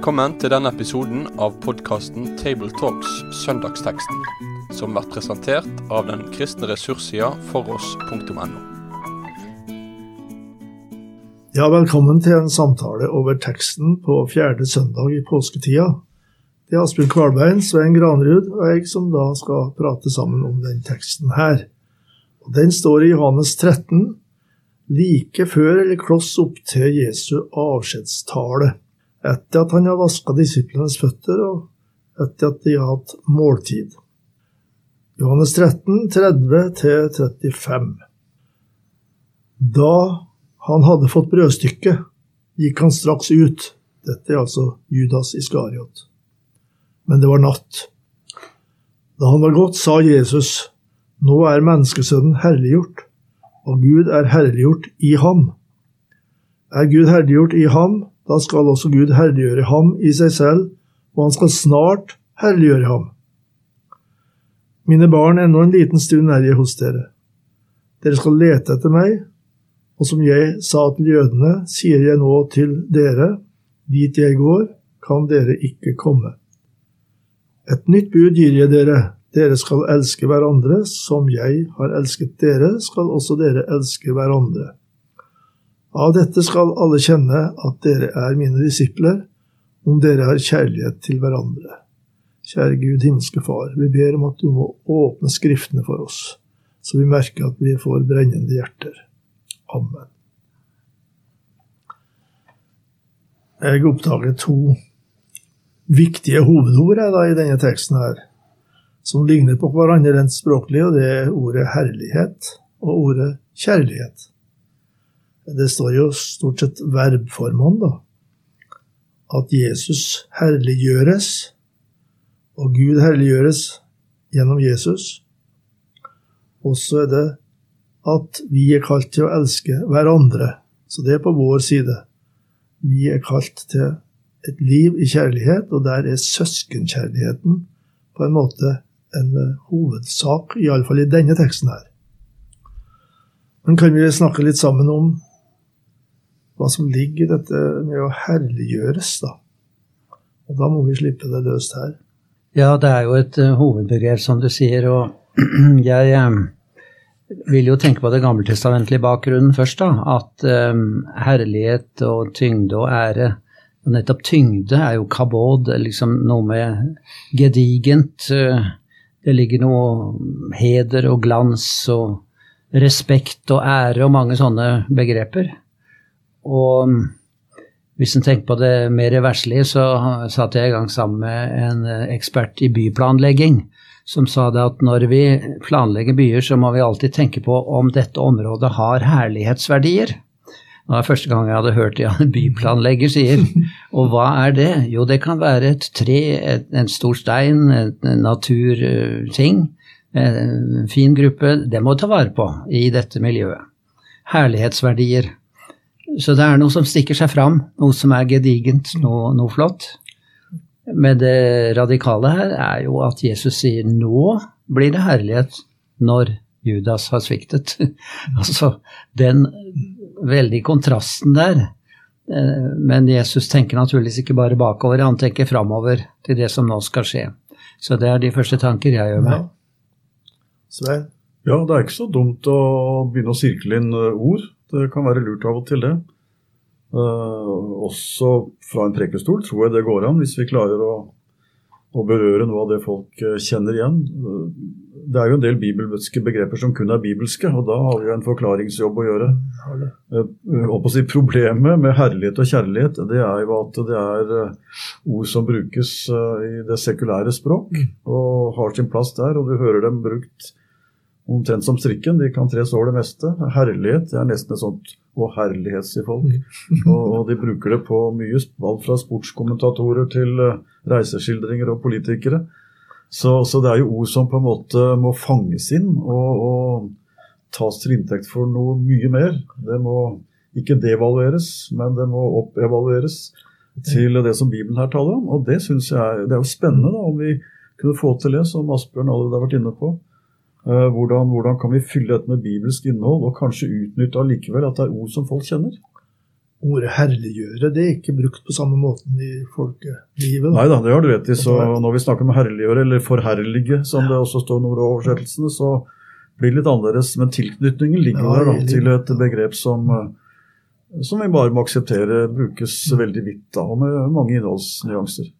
Velkommen til denne episoden av podkasten Tabletalks Søndagsteksten, som blir presentert av den kristne ressurssida foross.no. Ja, velkommen til en samtale over teksten på fjerde søndag i påsketida. Det er Asbjørn Kvalbein, Svein Granrud og jeg som da skal prate sammen om den teksten her. Og Den står i Johannes 13, like før eller kloss opp til Jesu avskjedstale etter at han har vaska disiplenes føtter, og etter at de har hatt måltid. Johannes 13, 30-35 Da han hadde fått brødstykket, gikk han straks ut. Dette er altså Judas Iskariot. Men det var natt. Da han var gått, sa Jesus, Nå er menneskesønnen herliggjort, og Gud er herliggjort i ham. Er Gud herliggjort i ham, da skal også Gud herliggjøre ham i seg selv, og han skal snart herliggjøre ham. Mine barn, ennå en liten stund er jeg hos dere. Dere skal lete etter meg, og som jeg sa til jødene, sier jeg nå til dere, dit jeg går, kan dere ikke komme. Et nytt bud gir jeg dere, dere skal elske hverandre, som jeg har elsket dere, skal også dere elske hverandre. Av dette skal alle kjenne at dere er mine disipler, om dere har kjærlighet til hverandre. Kjære Gud, himmelske Far, vi ber om at du må åpne Skriftene for oss, så vi merker at vi får brennende hjerter. Amen. Jeg oppdager to viktige hovedord i denne teksten her, som ligner på hverandre rent språklig, og det er ordet herlighet og ordet kjærlighet. Det står jo stort sett verbformånd, da. At Jesus herliggjøres, og Gud herliggjøres gjennom Jesus. Og så er det at vi er kalt til å elske hverandre. Så det er på vår side. Vi er kalt til et liv i kjærlighet, og der er søskenkjærligheten på en måte en hovedsak, iallfall i denne teksten her. Men kan vi snakke litt sammen om hva som ligger i dette med å herliggjøres, da. Og da må vi slippe det løst her. Ja, det er jo et uh, hovedbegrep, som du sier, og jeg um, vil jo tenke på det gammeltestamentlige bakgrunnen først, da. At um, herlighet og tyngde og ære og nettopp tyngde er jo kabod, liksom noe med gedigent. Det ligger noe heder og glans og respekt og ære og mange sånne begreper. Og um, hvis en tenker på det mer verslige, så satte jeg i gang sammen med en eh, ekspert i byplanlegging som sa det at når vi planlegger byer, så må vi alltid tenke på om dette området har herlighetsverdier. Det var første gang jeg hadde hørt det en byplanlegger sier. Og hva er det? Jo, det kan være et tre, et, en stor stein, en naturting. En fin gruppe. Det må vi ta vare på i dette miljøet. Herlighetsverdier. Så det er noe som stikker seg fram, noe som er gedigent, noe, noe flott. Men det radikale her er jo at Jesus sier nå blir det herlighet når Judas har sviktet. altså den veldige kontrasten der. Eh, men Jesus tenker naturligvis ikke bare bakover, han tenker framover til det som nå skal skje. Så det er de første tanker jeg gjør meg. Svein? Ja, det er ikke så dumt å begynne å sirkle inn eh, ord. Det kan være lurt av og til, det. Uh, også fra en prekestol tror jeg det går an, hvis vi klarer å, å, berøre noe av det folk eh, kjenner igjen. Uh, det er jo en del bibelske begreper som kun er bibelske, og da har vi jo en forklaringsjobb å gjøre. Å si Problemet med herlighet og kjærlighet det er jo at det er ord som brukes i det sekulære språk, mm. og har sin plass der, og du hører dem brukt omtrent som strikken. De kan tre sår det meste. Herlighet det er nesten et sånt Å, herlighet, sier folk. Mm. og, og, de bruker det på mye, alt fra sportskommentatorer til uh, reiseskildringer og politikere. Så, så, det er jo ord som på en måte må fanges inn og, og tas til inntekt for noe mye mer. Det må ikke devalueres, men det må oppevalueres til det som Bibelen her taler om. Og det synes jeg det er jo spennende da, om vi kunne få til det, som Asbjørn allerede har vært inne på. Eh, hvordan, hvordan, kan vi fylle dette med bibelsk innhold, og kanskje utnytte allikevel at det er ord som folk kjenner? ordet herliggjøre det er ikke brukt på samme måten i folkelivet. Nei da, det har du rett i. Så når vi snakker om herliggjøre, eller forherlige, som det også står i noen oversettelsene, så blir det litt annerledes. Men tilknytningen ligger Ja, der da, til et begrep som, eh, som vi bare må akseptere brukes veldig vidt, da, og med mange innholdsnyanser.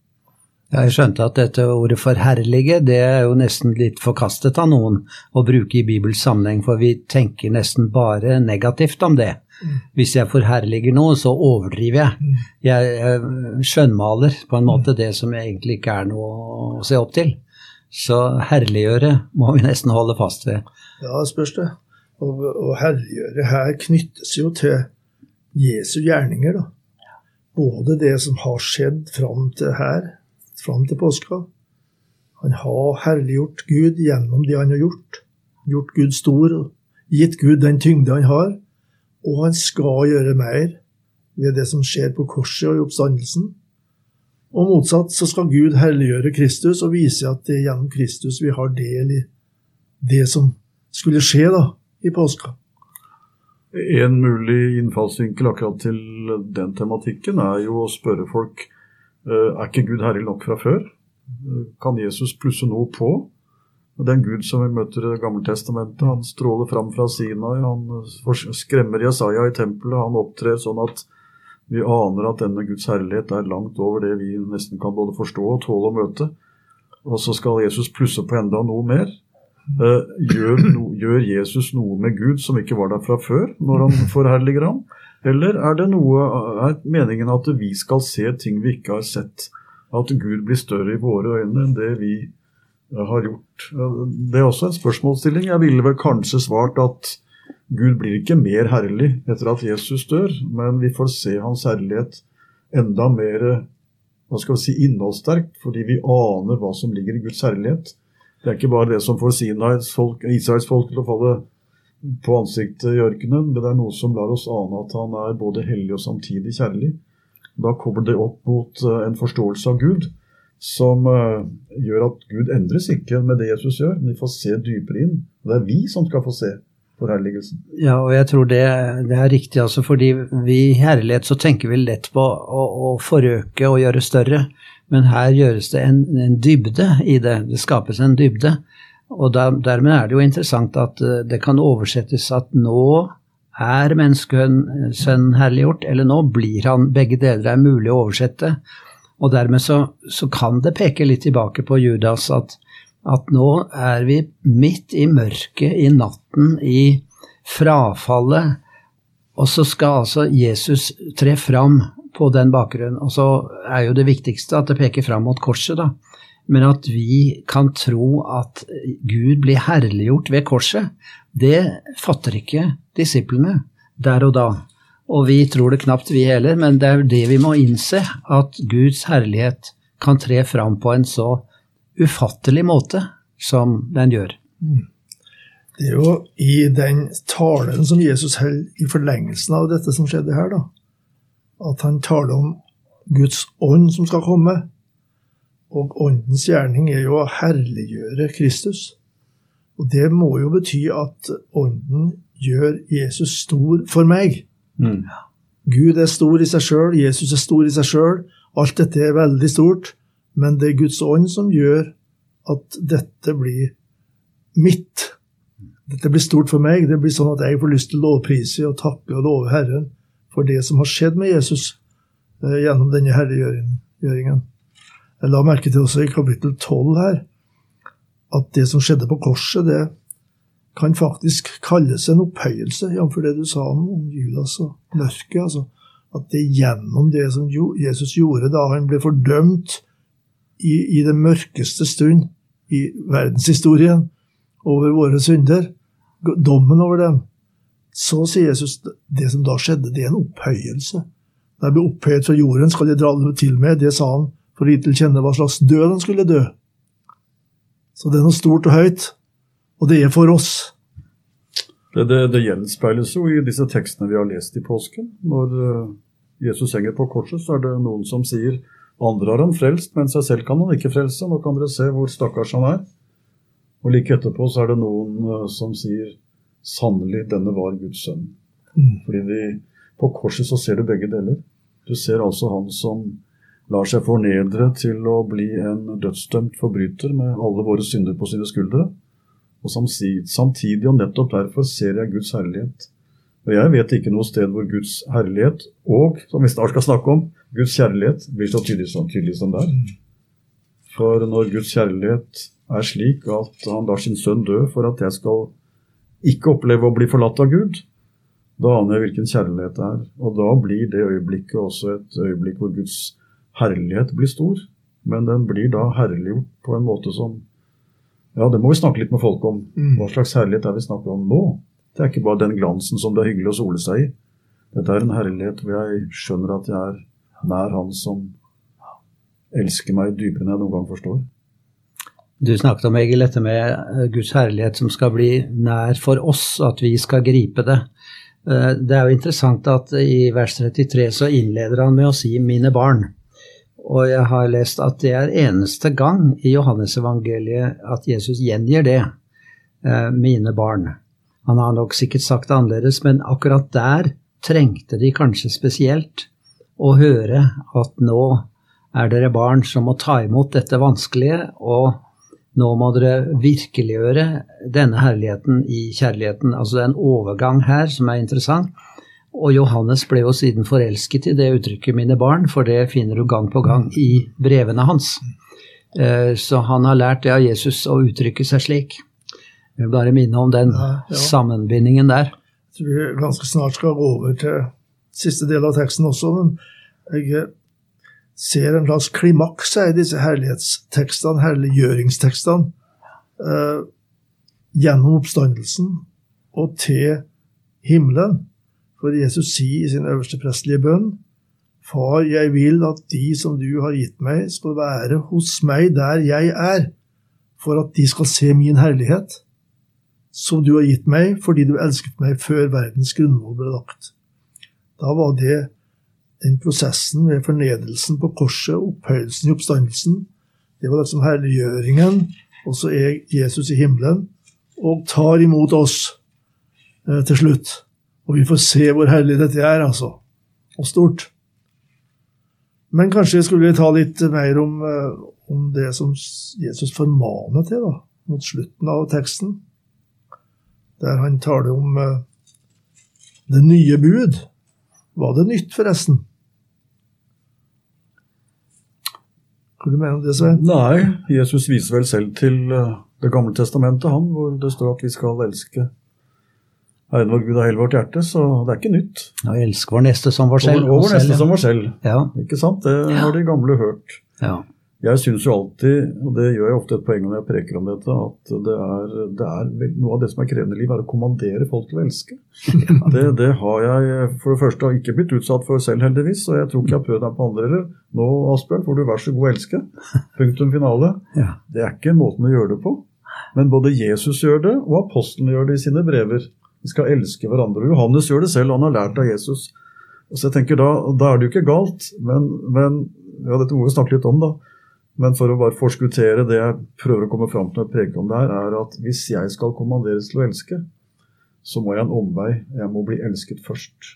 Jeg skjønte at dette ordet 'forherlige' det er jo nesten litt forkastet av noen å bruke i Bibels sammenheng, for vi tenker nesten bare negativt om det. Hvis jeg forherliger noe, så overdriver jeg. Jeg eh, skjønnmaler på en måte det som egentlig ikke er noe å se opp til. Så herliggjøre må vi nesten holde fast ved. Ja, spørs det. Og, og herliggjøre her knyttes jo til Jesu gjerninger, da. Både det som har skjedd fram til her, fram til påska. Han har herliggjort Gud gjennom det han har gjort. Gjort Gud stor gitt Gud den tyngde han har. Og han skal gjøre mer ved det som skjer på korset og i oppstandelsen. Og motsatt så skal Gud herliggjøre Kristus og vise at det er gjennom Kristus vi har del i det som skulle skje da, i påska. En mulig innfallsvinkel akkurat til den tematikken er jo å spørre folk er ikke Gud herlig nok fra før. Eh, Kan Jesus plusse noe på? Den Gud som vi møter i Det gamle testamentet, han stråler fram fra Sinai, han eh, skremmer Jesaja i tempelet, han opptrer sånn at vi aner at denne Guds herlighet er langt over det vi nesten kan både forstå og tåle å møte. Og så skal Jesus plusse på enda noe mer. Eh, gjør, no, gjør Jesus noe med Gud som ikke var der fra før, når han forherliger ham? Eller er det noe, er meningen at vi skal se ting vi ikke har sett? At Gud blir større i våre øyne enn det vi eh, har gjort? Det er også en spørsmålsstilling. Jeg ville vel kanskje svart at Gud blir ikke mer herlig etter at Jesus dør, men vi får se hans herlighet enda mer hva skal vi si, innholdssterkt, fordi vi aner hva som ligger i Guds herlighet. Det er ikke bare det som får Israels folk til å falle på ansiktet i ørkenen, men det er noe som lar oss ane at han er både hellig og samtidig kjærlig. Da kommer det opp mot eh, en forståelse av Gud som eh, gjør at Gud endres ikke med det Jesus gjør, men vi får se dypere inn. Det er vi som skal få se forherligelsen. Ja, og jeg tror det, det er riktig, altså, fordi vi i herlighet så tenker vi lett på å, å forøke og gjøre større, men her gjøres det en, en dybde i det. Det skapes en dybde. Og da, dermed er det jo interessant at eh, det kan oversettes at nå er menneskesønnen herliggjort, eller nå blir han. Begge deler er mulig å oversette. Og dermed så, så kan det peke litt tilbake på Judas at, at nå er vi midt i mørket, i natten, i frafallet, og så skal altså Jesus tre fram på den bakgrunnen. Og så er jo det viktigste at det peker fram mot korset, da. Men at vi kan tro at Gud blir herliggjort ved korset, det fatter ikke disiplene der og da. Og vi tror det knapt vi heller, men det er jo det vi må innse, at Guds herlighet kan tre fram på en så ufattelig måte som den gjør. Det er jo i den talen som Jesus holder i forlengelsen av dette som skjedde her, da, at han taler om Guds ånd som skal komme. Og åndens gjerning er jo å herliggjøre Kristus. Og det må jo bety at ånden gjør Jesus stor for meg. Gud er stor i seg sjøl, Jesus er stor i seg sjøl. Alt dette er veldig stort, men det er Guds ånd som gjør at dette blir mitt. Dette blir stort for meg. Det blir sånn at jeg får lyst til å lovprise og takke og love Herren for det som har skjedd med Jesus eh, gjennom denne herliggjøringen. Jeg la merke til også i kapittel 12 her at det som skjedde på korset, det kan faktisk kalles en opphøyelse, jf. det du sa om Judas og mørket. Altså, at det gjennom det som Jesus gjorde da han ble fordømt i, i det mørkeste stund i verdenshistorien over våre synder, dommen over dem, så sier Jesus det som da skjedde, det er en opphøyelse. Da jeg ble opphøyet fra jorden, skal jeg dra det til med. Det sa han for gi til kjenne hva slags død han skulle dø. Så det er noe stort og høyt, og det er for oss. Det, det, det gjenspeiles jo i disse tekstene vi har lest i påsken. Når eh, Jesus henger på korset, så er det noen som sier andre har han frelst, men seg selv kan han ikke frelse. Nå kan dere se hvor stakkars han er. Og like etterpå så er det noen eh, som sier sannelig, denne var Guds sønn. Mm. Fordi de På korset så ser du begge deler. Du ser altså han som lar seg fornedre til å bli en dødsdømt forbryter med alle våre synder på sine skuldre. Og samtidig, og nettopp derfor ser jeg Guds herlighet. Og jeg vet ikke noe sted hvor Guds herlighet og, som vi snart skal snakke om, Guds kjærlighet blir så tydelig som, tydelig som det er. For når Guds kjærlighet er slik at han lar sin sønn dø for at jeg skal ikke oppleve å bli forlatt av Gud, da aner jeg hvilken kjærlighet det er. Og da blir det øyeblikket også et øyeblikk hvor Guds herlighet blir stor. Men den blir da herliggjort på en måte som Ja, det må vi snakke litt med folk om. Mm. Hva slags herlighet er vi snakker om nå? Det er ikke bare den glansen som det er hyggelig å sole seg i. Dette er en herlighet hvor jeg skjønner at jeg er nær Han som elsker meg dypere enn jeg noen gang forstår. Du snakket om Egil, dette med eh, Guds herlighet som skal bli nær for oss, at vi skal gripe det. Eh, Det er jo interessant at i vers 33 så innleder han med å si 'mine barn'. Og jeg har lest at det er eneste gang i Johannesevangeliet at Jesus gjengir det. eh, 'Mine barn'. Han har nok sikkert sagt det annerledes, men akkurat der trengte de kanskje spesielt å høre at nå er dere barn som må ta imot dette vanskelige, og nå må dere virkeliggjøre denne herligheten i kjærligheten. Altså det er en overgang her som er interessant. Og Johannes ble jo siden forelsket i det uttrykket 'mine barn', for det finner du gang på gang i brevene hans. Eh, Så han har lært det av Jesus å uttrykke seg slik. Jeg vil bare minne om den Ja, ja. sammenbindingen der. Jeg tror vi ganske snart skal gå over til siste del av teksten også, men jeg eh, ser en slags klimaks i disse herlighetstekstene, herliggjøringstekstene, eh, gjennom oppstandelsen og til himmelen. For Jesus sier i sin øverste prestelige bønn Far, jeg vil at de som du har gitt meg, skal være hos meg der jeg er, for at de skal se min herlighet som du har gitt meg fordi du elsket meg før verdens grunnmål ble lagt. Da var det den prosessen ved fornedelsen på korset, opphøyelsen i oppstandelsen. Det var liksom herliggjøringen, og så er Jesus i himmelen og tar imot oss eh, til slutt. Og vi får se hvor herlig dette er, altså. Og stort. Men kanskje skulle ta litt mer om, eh, om det som Jesus formaner til, da, mot slutten av teksten der han taler om eh, det nye bud. Var det nytt, forresten? Hva du mener du det, Svein? Nei, Jesus viser vel selv til eh, Det gamle testamentet, han, hvor det står at vi skal elske Herren vår Gud av hele vårt hjerte, så det er ikke nytt. Og elsk vår neste som vår selv. Og vår neste som vår selv. Ja. Ikke sant? Det har de gamle hørt. ja. Jeg syns jo alltid, og det gjør jeg ofte et poeng når jeg preker om dette, at det er, det er noe av det som er krevende i livet, er å kommandere folk til å elske. Det, det har jeg for det første ikke blitt utsatt for selv, heldigvis, og jeg tror ikke jeg har prøvd meg på andre heller. Nå, Asbjørn, får du vær så god elske. Punktum finale. Ja. Det er ikke måten å gjøre det på. Men både Jesus gjør det, og apostlene gjør det i sine brever. Vi skal elske hverandre. Johannes gjør det selv, han har lært av Jesus. Så jeg tenker Da, da er det jo ikke galt, men, men ja, dette må vi snakke litt om, da. Men for å bare forskuttere det jeg prøver å komme fram til når jeg om det her, er at hvis jeg skal kommanderes til å elske, så må jeg en omvei. Jeg må bli elsket først.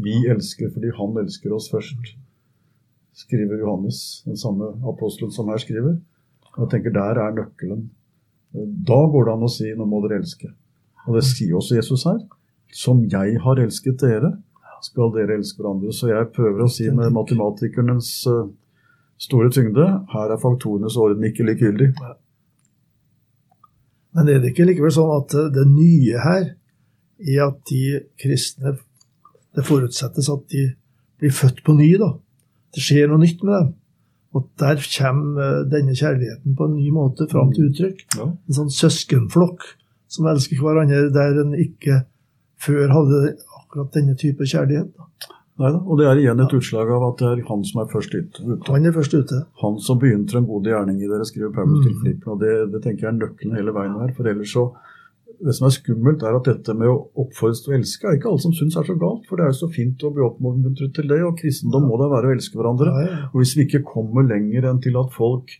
Vi elsker fordi han elsker oss først, skriver Johannes, den samme apostelen som her skriver. Og jeg tenker der er nøkkelen. Da går det an å si 'nå må dere elske'. Og det sier også Jesus her. Som jeg har elsket dere, skal dere elske hverandre. Så jeg prøver å si med matematikernes eh, store tyngde her er faktorenes orden ikke likegyldig. Men er det ikke likevel sånn at eh, det nye her er at de kristne Det forutsettes at de blir født på ny, da. Det skjer noe nytt med dem. Og der kommer eh, denne kjærligheten på en ny måte fram til uttrykk. Ja. En sånn søskenflokk som elsker hverandre, der en ikke før hadde akkurat denne type kjærlighet. Neida, og det er igjen et utslag av at det er han som er først ute. Han er først ute. Han som begynte en god gjerning i dere, skriver Paulus til Mm. Filippen. Og det, det tenker jeg er nøkkelen hele veien her. For ellers så Det som er skummelt, er at dette med å oppfordres til å elske, er ikke alle som syns er så galt. For det er jo så fint å bli oppmuntret til det, og kristendom må da være å elske hverandre. Og hvis vi ikke kommer lenger enn til at folk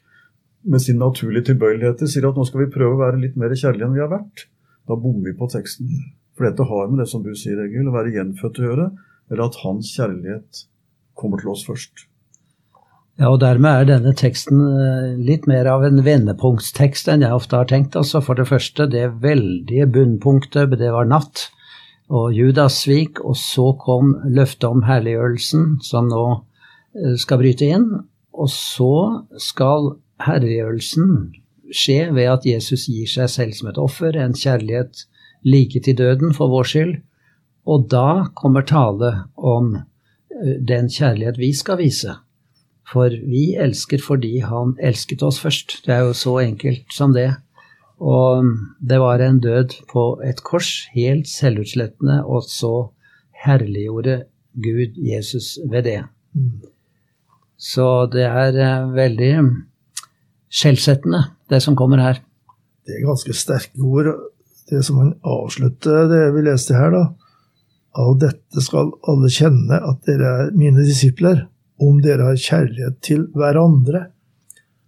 med sin naturlige tilbøyeligheter sier at nå skal vi prøve å være litt mer kjærlige enn vi har vært, da bommer vi på teksten. For dette har med det som du sier, Egil, å være gjenfødt å gjøre. eller at hans kjærlighet kommer til oss først. Ja, og dermed er denne teksten eh, litt mer av en vendepunktstekst enn jeg ofte har tenkt. Altså For det første, det veldige bunnpunktet, det var natt og Judas svik, og så kom løftet om herliggjørelsen, som nå eh, skal bryte inn. Og så skal herliggjørelsen skje ved at Jesus gir seg selv som et offer, en kjærlighet like til døden for vår skyld. Og da kommer tale om eh, den kjærlighet vi skal vise for vi elsker fordi han elsket oss først. Det er jo så enkelt som det. Og det var en død på et kors, helt selvutslettende, og så herliggjorde Gud Jesus ved det. Så det er eh, veldig skjellsettende, det som kommer her. Det er ganske sterke ord. Det som han avslutter det vi leste her, da. Av dette skal alle kjenne at dere er mine disipler om dere har kjærlighet til hverandre.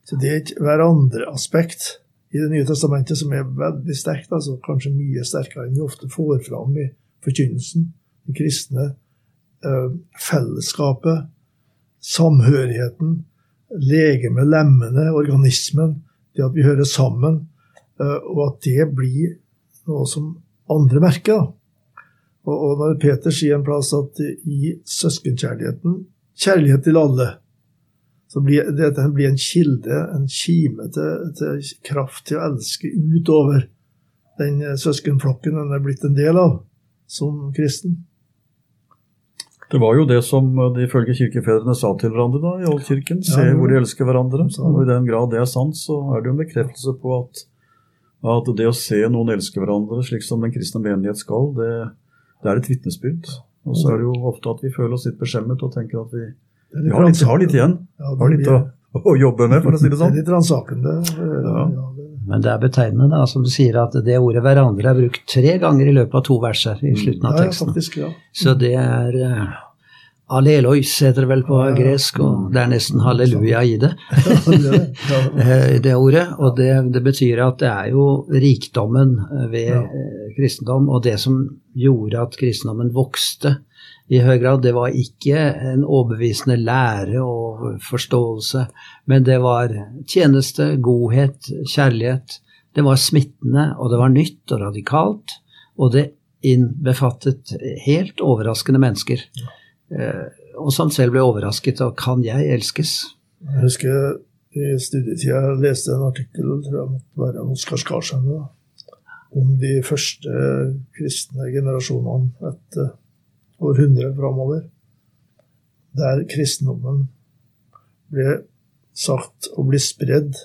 Så det er et hverandre-aspekt i Det nye testamentet som er veldig sterkt, altså kanskje mye sterkere enn vi ofte får fram i forkynnelsen. Det kristne eh, fellesskapet, samhørigheten, legemet, lemmene, organismen, det at vi hører sammen, eh, og at det blir noe som andre merker. Og, når Peter sier en plass at i søskenkjærligheten kjærlighet til alle. Så blir dette blir en kilde, en kime til, til, kraft til å elske utover den eh, søskenflokken en er blitt en del av som kristen. Det var jo det som de ifølge kirkefedrene sa til hverandre da, i oldkirken. Se ja, hvor de elsker hverandre. Og I den grad det er sant, så er det jo en bekreftelse på at, at det å se noen elske hverandre slik som den kristne menighet skal, det, det er et vitnesbyrd. Og så er det jo ofte at vi føler oss litt beskjemmet og tenker at vi, vi har, litt, har, litt, igjen. Ja, har litt å, å, jobbe med, for å si det sånn. Det er litt ransakende. Ja. Men det er betegnende, da, som du sier, at det ordet 'hverandre' er brukt tre ganger i løpet av to verser i slutten av teksten. Ja, faktisk, ja. Så det er uh, Alelois heter det vel på gresk, og det er nesten halleluja i det. Eh, det ordet. Og det, det, betyr at det er jo rikdommen ved uh, kristendom, og det som gjorde at kristendommen vokste i høy grad, det var ikke en overbevisende lære og forståelse, men det var tjeneste, godhet, kjærlighet. Det var smittende, og det var nytt og radikalt, og det innbefattet helt overraskende mennesker. Eh, og som selv ble overrasket av kan jeg elskes? Jeg husker i studietida jeg leste en artikkel tror jeg måtte være Oskar Skarsheim om de første kristne generasjonene etter århundre framover, der kristendommen ble sagt å bli spredd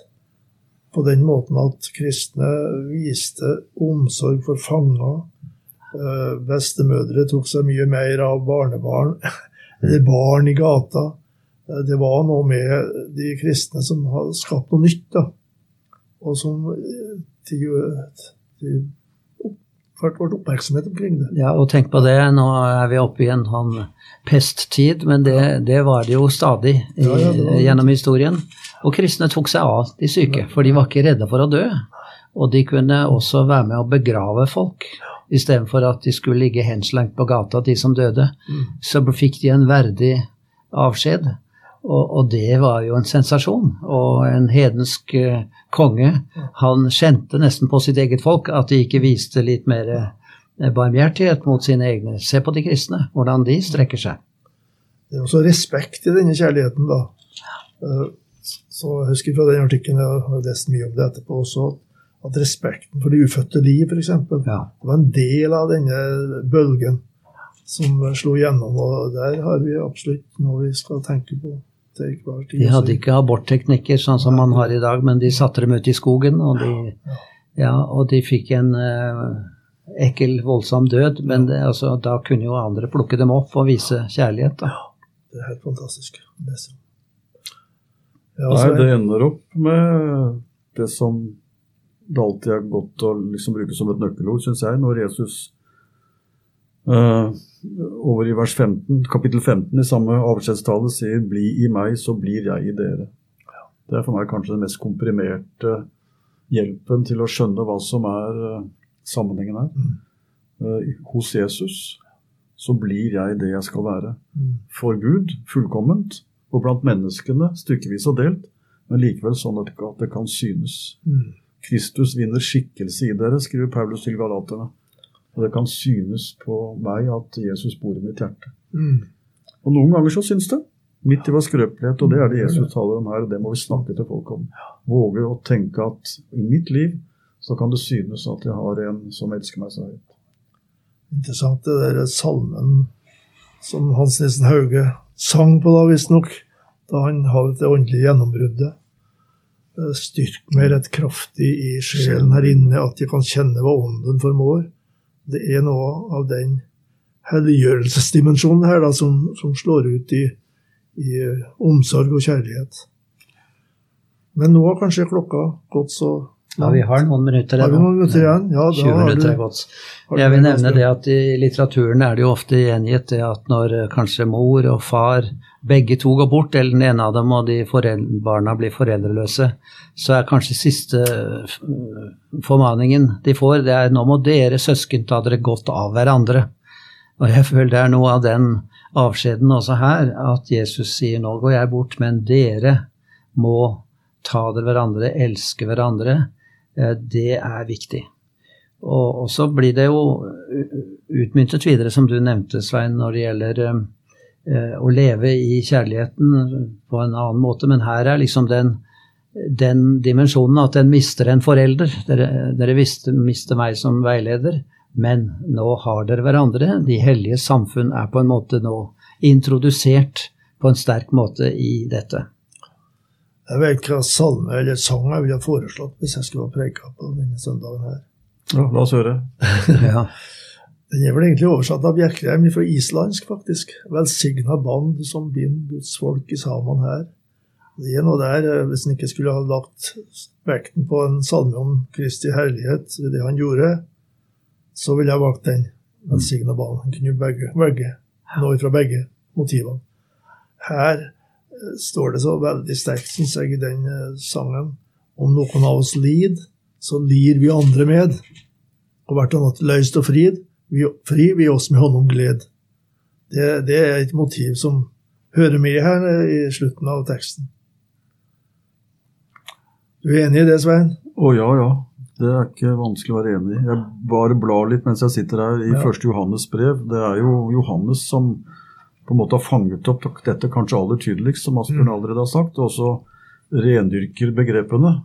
på den måten at kristne viste omsorg for fanger. Eh, bestemødre tok seg mye mer av barnebarn barn i gata. Eh, det var noe med de kristne som hadde skapt noe nytt, da. og som de, til, til vært oppmerksomhet omkring det. Ja, og tenk på det, nå er vi oppe i en sånn pesttid, men det, det, var det jo stadig i, ja, ja, det gjennom historien. Og kristne tok seg av de syke, for de var ikke redde for å dø. Og de kunne også være med å begrave folk, istedenfor at de skulle ligge henslengt på gata, de som døde. Mm. Så fikk de en verdig avskjed. Og, og, det var jo en sensasjon. Og en hedensk uh, konge, han kjente nesten på sitt eget folk at de ikke viste litt mer uh, barmhjertighet mot sine egne. Se på de kristne, hvordan de strekker seg. Det er også respekt i denne kjærligheten, da. Uh, så jeg husker fra den artikkelen, jeg har lest mye om det etterpå også, at respekten for det ufødte liv, f.eks., ja. det var en del av denne bølgen som slo gjennom. Og der har vi absolutt noe vi skal tenke på til hver tid. De hadde ikke abortteknikker sånn som man har i dag, men de satte dem ut i skogen, og de, ja, og de fikk en uh, ekkel, voldsom død. Men det, altså, da kunne jo andre plukke dem opp og vise kjærlighet. Da. Ja, det er helt fantastisk Det. Ja, Nei, det ender opp med det som det alltid er godt å liksom bruke som et nøkkelord, syns jeg, når Jesus uh, over i vers 15, kapittel 15 i samme avskjedstale sier 'bli i meg, så blir jeg i dere'. Det er for meg kanskje den mest komprimerte hjelpen til å skjønne hva som er uh, sammenhengen her. Uh, hos Jesus så blir jeg det jeg skal være. Mm. For Gud fullkomment, og blant menneskene stykkevis og delt, men likevel sånn at det kan synes. Mm. Kristus vinner skikkelse i dere, skriver Paulus til galaterne. Og det kan synes på meg at Jesus bor i mitt hjerte. Mm. Og noen ganger så syns det. Midt i vår skrøpelighet, og det er det Jesus taler om her, og det må vi snakke til folk om. Våge å tenke at i mitt liv så kan det synes at jeg har en som elsker meg så høyt. Interessant det der salmen som Hans Nissen Hauge sang på da, visstnok, da han hadde det åndelige gjennombruddet. Eh, Styrk meg rett kraftig i sjelen her inne, at jeg kan kjenne hva ånden formår. Det er noe av den helliggjørelsesdimensjonen her da, som, som slår ut i, i eh, omsorg og kjærlighet. Men nå har kanskje klokka gått så Ja, vi har noen minutter igjen. noen minutter igjen? Ja, da 20 minutter er gått. Jeg vil nevne det at i litteraturen er det jo ofte gjengitt det at når eh, kanskje mor og far begge to går bort, eller den ene av dem og de barna blir foreldreløse, så er kanskje siste formaningen de får, det er nå må dere søsken ta dere godt av hverandre. Og jeg føler det er noe av den avskjeden også her, at Jesus sier nå går jeg bort, men dere må ta dere hverandre, elske hverandre. Eh, Det er viktig. Og, så blir det jo utmyntet videre, som du nevnte, Svein, når det gjelder eh, å leve i kjærligheten på en annen måte. Men her er liksom den, den dimensjonen at en mister en forelder. Dere, dere visste, mister meg som veileder, men nå har dere hverandre. De hellige samfunn er på en måte nå introdusert på en sterk måte i dette. Jeg vet hva salme eller sang jeg ville foreslått hvis jeg skulle ha preika på denne søndagen her. Ja, la oss høre. Ja. Den er vel egentlig oversatt av Bjerkreim fra islandsk, faktisk. Velsigna band som binder Guds folk i sammen her. Det er noe der, eh, Hvis en ikke skulle ha lagt vekten på en salme om Kristi herlighet det han gjorde, så ville jeg valgt den. Velsigna band. Han kunne begge, velge noe fra begge motivene. Her eh, står det så veldig sterkt, syns jeg, i den eh, sangen om noen av oss lider, så lir vi andre med. Og hvert annet løst og frid, fri vi oss med honom gled. Det, det er et motiv som hører med her i slutten av teksten. Du er enig i det, Svein? Å ja, ja. Det er ikke vanskelig å være enig i. Jeg bare blar litt mens jeg sitter her i Ja. første Johannes brev. Det er jo Johannes som på en måte har fanget opp dette kanskje aller tydeligst, som Asbjørn Mm. allerede har sagt, og også rendyrker begrepene.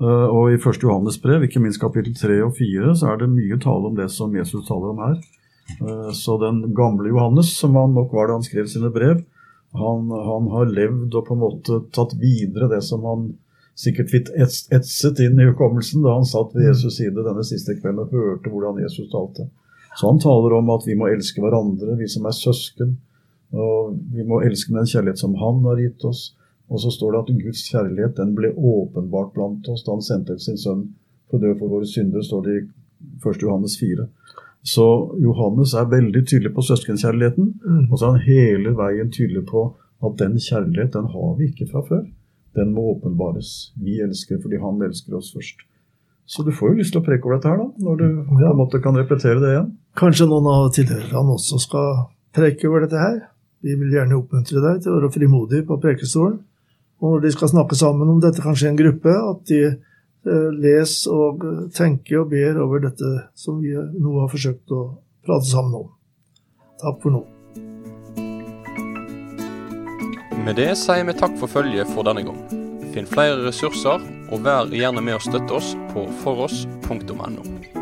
Eh, Og i 1. Johannes brev, ikke minst kapittel 3 og 4, så er det mye tale om det som Jesus taler om her. Eh, Så den gamle Johannes, som han nok var da han skrev sine brev, han, han har levd og på en måte tatt videre det som han sikkert fikk etset inn i hukommelsen da han satt ved Jesus side denne siste kvelden og hørte hvordan Jesus talte. Så han taler om at vi må elske hverandre, vi som er søsken. Og vi må elske med en kjærlighet som han har gitt oss. Og så står det at Guds kjærlighet den ble åpenbart blant oss da han sendte sin sønn for å dø for våre synder, står det i 1. Johannes 4. Så Johannes er veldig tydelig på søskenkjærligheten. Mm. Og så er han hele veien tydelig på at den kjærlighet, den har vi ikke fra før. Den må åpenbares. Vi elsker fordi han elsker oss først. Så du får jo lyst til å preke over dette her, da, når du på en måte kan repetere det igjen. Kanskje noen av tilhørerne også skal preke over dette her. Vi vil gjerne oppmuntre deg til å være frimodig på prekestolen. Og når de skal snakke sammen om dette, kanskje en gruppe, at de eh, leser og eh, tenker og ber over dette som vi nå har forsøkt å prate sammen om. Takk for nå. Med det sier vi takk for følget for denne gang. Finn flere ressurser, og vær gjerne med å støtte oss på foross.no.